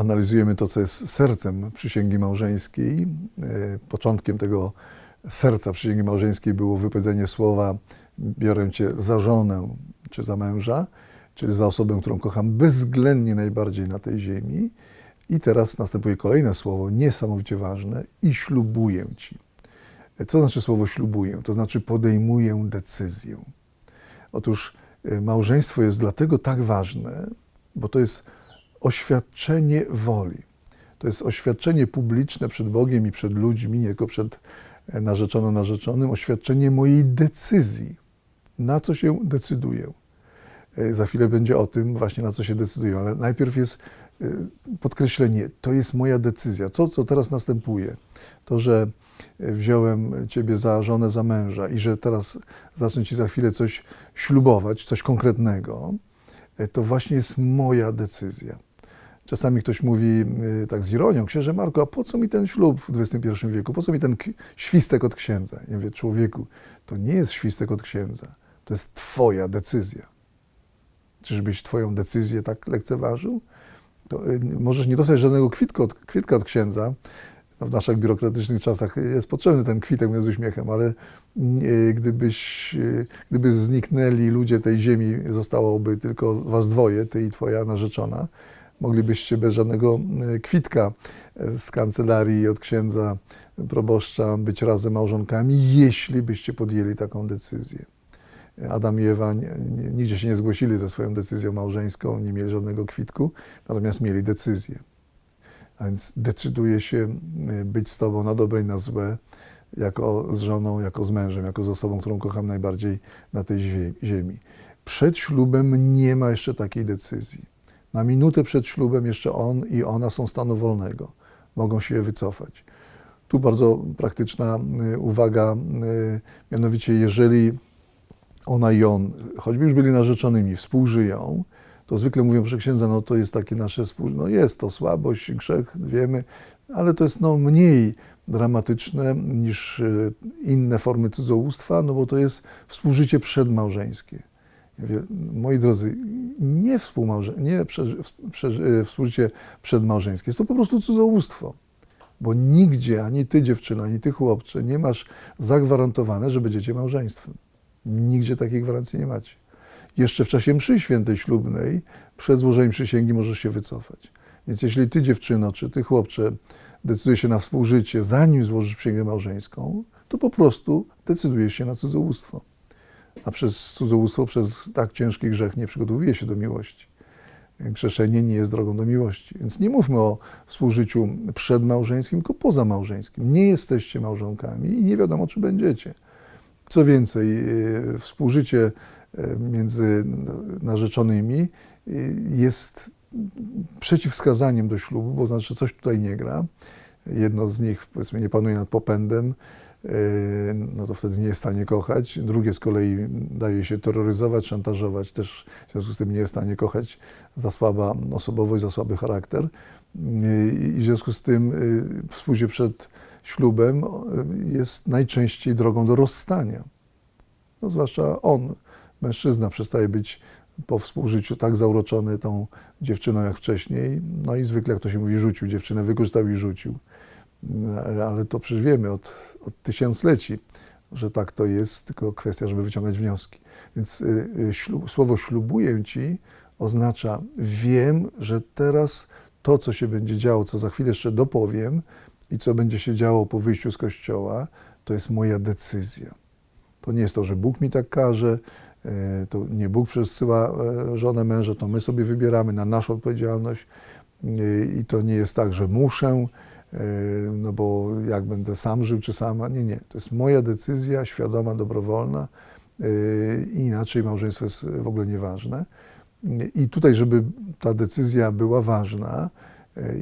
analizujemy to, co jest sercem przysięgi małżeńskiej. E, Początkiem tego serca przysięgi małżeńskiej było wypowiedzenie słowa biorę Cię za żonę czy za męża, czyli za osobę, którą kocham bezwzględnie najbardziej na tej ziemi. I teraz następuje kolejne słowo, niesamowicie ważne, i ślubuję Ci. Co znaczy słowo ślubuję? To znaczy podejmuję decyzję. Otóż e, małżeństwo jest dlatego tak ważne, bo to jest oświadczenie woli. To jest oświadczenie publiczne przed Bogiem i przed ludźmi, nie tylko przed e, narzeczoną, narzeczonym, oświadczenie mojej decyzji, na co się decyduję. E, Za chwilę będzie o tym właśnie, na co się decyduję, ale najpierw jest e, podkreślenie, to jest moja decyzja. To, co teraz następuje, to, że wziąłem Ciebie za żonę, za męża i że teraz zacznę Ci za chwilę coś ślubować, coś konkretnego, to właśnie jest moja decyzja. Czasami ktoś mówi y, tak z ironią, księże Marko, a po co mi ten ślub w XXI wieku? Po co mi ten świstek od księdza? Ja mówię, człowieku, to nie jest świstek od księdza, to jest twoja decyzja. Czyżbyś twoją decyzję tak lekceważył? To y, możesz nie dostać żadnego kwitka od, kwitka od księdza. No, w naszych biurokratycznych czasach jest potrzebny ten kwitek z uśmiechem, ale y, gdybyś, gdyby zniknęli ludzie tej ziemi, zostałoby tylko was dwoje, ty i twoja narzeczona, moglibyście bez żadnego y, kwitka y, z kancelarii od księdza proboszcza być razem małżonkami, jeśli byście podjęli taką decyzję. Adam i Ewa nigdzie się nie zgłosili ze swoją decyzją małżeńską, nie mieli żadnego kwitku, natomiast mieli decyzję. A więc decyduje się być z Tobą na dobre i na złe, jako z żoną, jako z mężem, jako z osobą, którą kocham najbardziej na tej zie- ziemi. Przed ślubem nie ma jeszcze takiej decyzji. Na minutę przed ślubem jeszcze on i ona są stanu wolnego. Mogą się wycofać. Tu bardzo praktyczna y, uwaga, y, mianowicie jeżeli ona i on, choćby już byli narzeczonymi, współżyją, to zwykle mówią, że księdza, no to jest takie nasze współ... No jest to słabość, grzech, wiemy, ale to jest no mniej dramatyczne niż y, inne formy cudzołóstwa, no bo to jest współżycie przedmałżeńskie. Moi drodzy, nie, współmałże... nie y, współżycie przedmałżeńskie, jest to po prostu cudzołóstwo. Bo nigdzie, ani ty dziewczyna, ani ty chłopcze, nie masz zagwarantowane, że będziecie małżeństwem. Nigdzie takiej gwarancji nie macie. Jeszcze w czasie mszy świętej ślubnej, przed złożeniem przysięgi możesz się wycofać. Więc jeśli ty dziewczyno, czy ty chłopcze decydujesz się na współżycie, zanim złożysz przysięgę małżeńską, to po prostu decydujesz się na cudzołóstwo. A przez cudzołóstwo, przez tak ciężki grzech nie przygotowuje się do miłości. Grzeszenie nie jest drogą do miłości. Więc nie mówmy o współżyciu przedmałżeńskim, tylko pozamałżeńskim. Nie jesteście małżonkami i nie wiadomo, czy będziecie. Co więcej, y, współżycie y, między narzeczonymi y, jest przeciwwskazaniem do ślubu, bo znaczy coś tutaj nie gra. Jedno z nich, powiedzmy, nie panuje nad popędem, no to wtedy nie jest w stanie kochać. Drugie z kolei daje się terroryzować, szantażować, też w związku z tym nie jest w stanie kochać za słaba osobowość, za słaby charakter. I w związku z tym współżycie przed ślubem jest najczęściej drogą do rozstania. No, zwłaszcza on, mężczyzna, przestaje być po współżyciu tak zauroczony tą dziewczyną jak wcześniej. No i zwykle, jak to się mówi, rzucił dziewczynę, wykorzystał i rzucił. Ale to przecież wiemy od, od tysiącleci, że tak to jest, tylko kwestia, żeby wyciągać wnioski. Więc ślub, słowo ślubuję ci oznacza wiem, że teraz to, co się będzie działo, co za chwilę jeszcze dopowiem i co będzie się działo po wyjściu z kościoła, to jest moja decyzja. To nie jest to, że Bóg mi tak każe, to nie Bóg przesyła żonę męża, to my sobie wybieramy na naszą odpowiedzialność i to nie jest tak, że muszę, no bo jak będę sam żył czy sama, nie, nie. To jest moja decyzja, świadoma, dobrowolna i inaczej małżeństwo jest w ogóle nieważne. I tutaj, żeby ta decyzja była ważna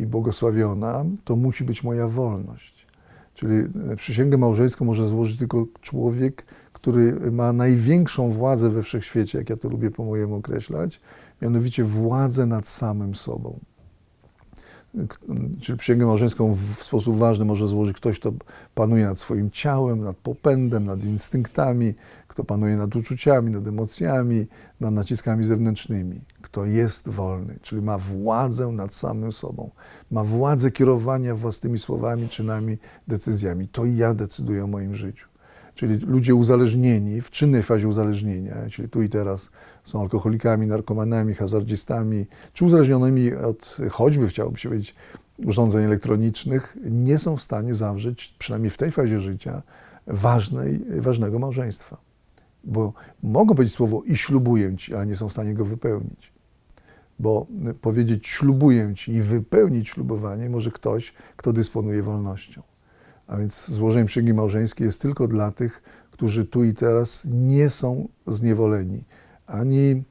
i błogosławiona, to musi być moja wolność. Czyli przysięgę małżeńską może złożyć tylko człowiek, który ma największą władzę we wszechświecie, jak ja to lubię po mojemu określać, mianowicie władzę nad samym sobą. Czyli przysięgę małżeńską w sposób ważny może złożyć ktoś, kto panuje nad swoim ciałem, nad popędem, nad instynktami, kto panuje nad uczuciami, nad emocjami, nad naciskami zewnętrznymi, kto jest wolny, czyli ma władzę nad samym sobą, ma władzę kierowania własnymi słowami, czynami, decyzjami. To ja decyduję o moim życiu. Czyli ludzie uzależnieni, w czynnej fazie uzależnienia, czyli tu i teraz są alkoholikami, narkomanami, hazardzistami, czy uzależnionymi od choćby, chciałoby się powiedzieć, urządzeń elektronicznych, nie są w stanie zawrzeć, przynajmniej w tej fazie życia, ważnej, ważnego małżeństwa. Bo mogą powiedzieć słowo i ślubuję ci, ale nie są w stanie go wypełnić. Bo powiedzieć ślubuję ci i wypełnić ślubowanie może ktoś, kto dysponuje wolnością. A więc złożenie przysięgi małżeńskiej jest tylko dla tych, którzy tu i teraz nie są zniewoleni ani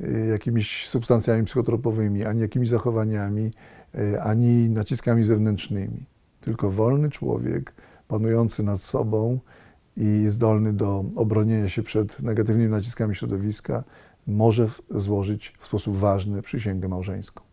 y, jakimiś substancjami psychotropowymi, ani jakimiś zachowaniami, y, ani naciskami zewnętrznymi. Tylko wolny człowiek, panujący nad sobą i zdolny do obronienia się przed negatywnymi naciskami środowiska, może złożyć w sposób ważny przysięgę małżeńską.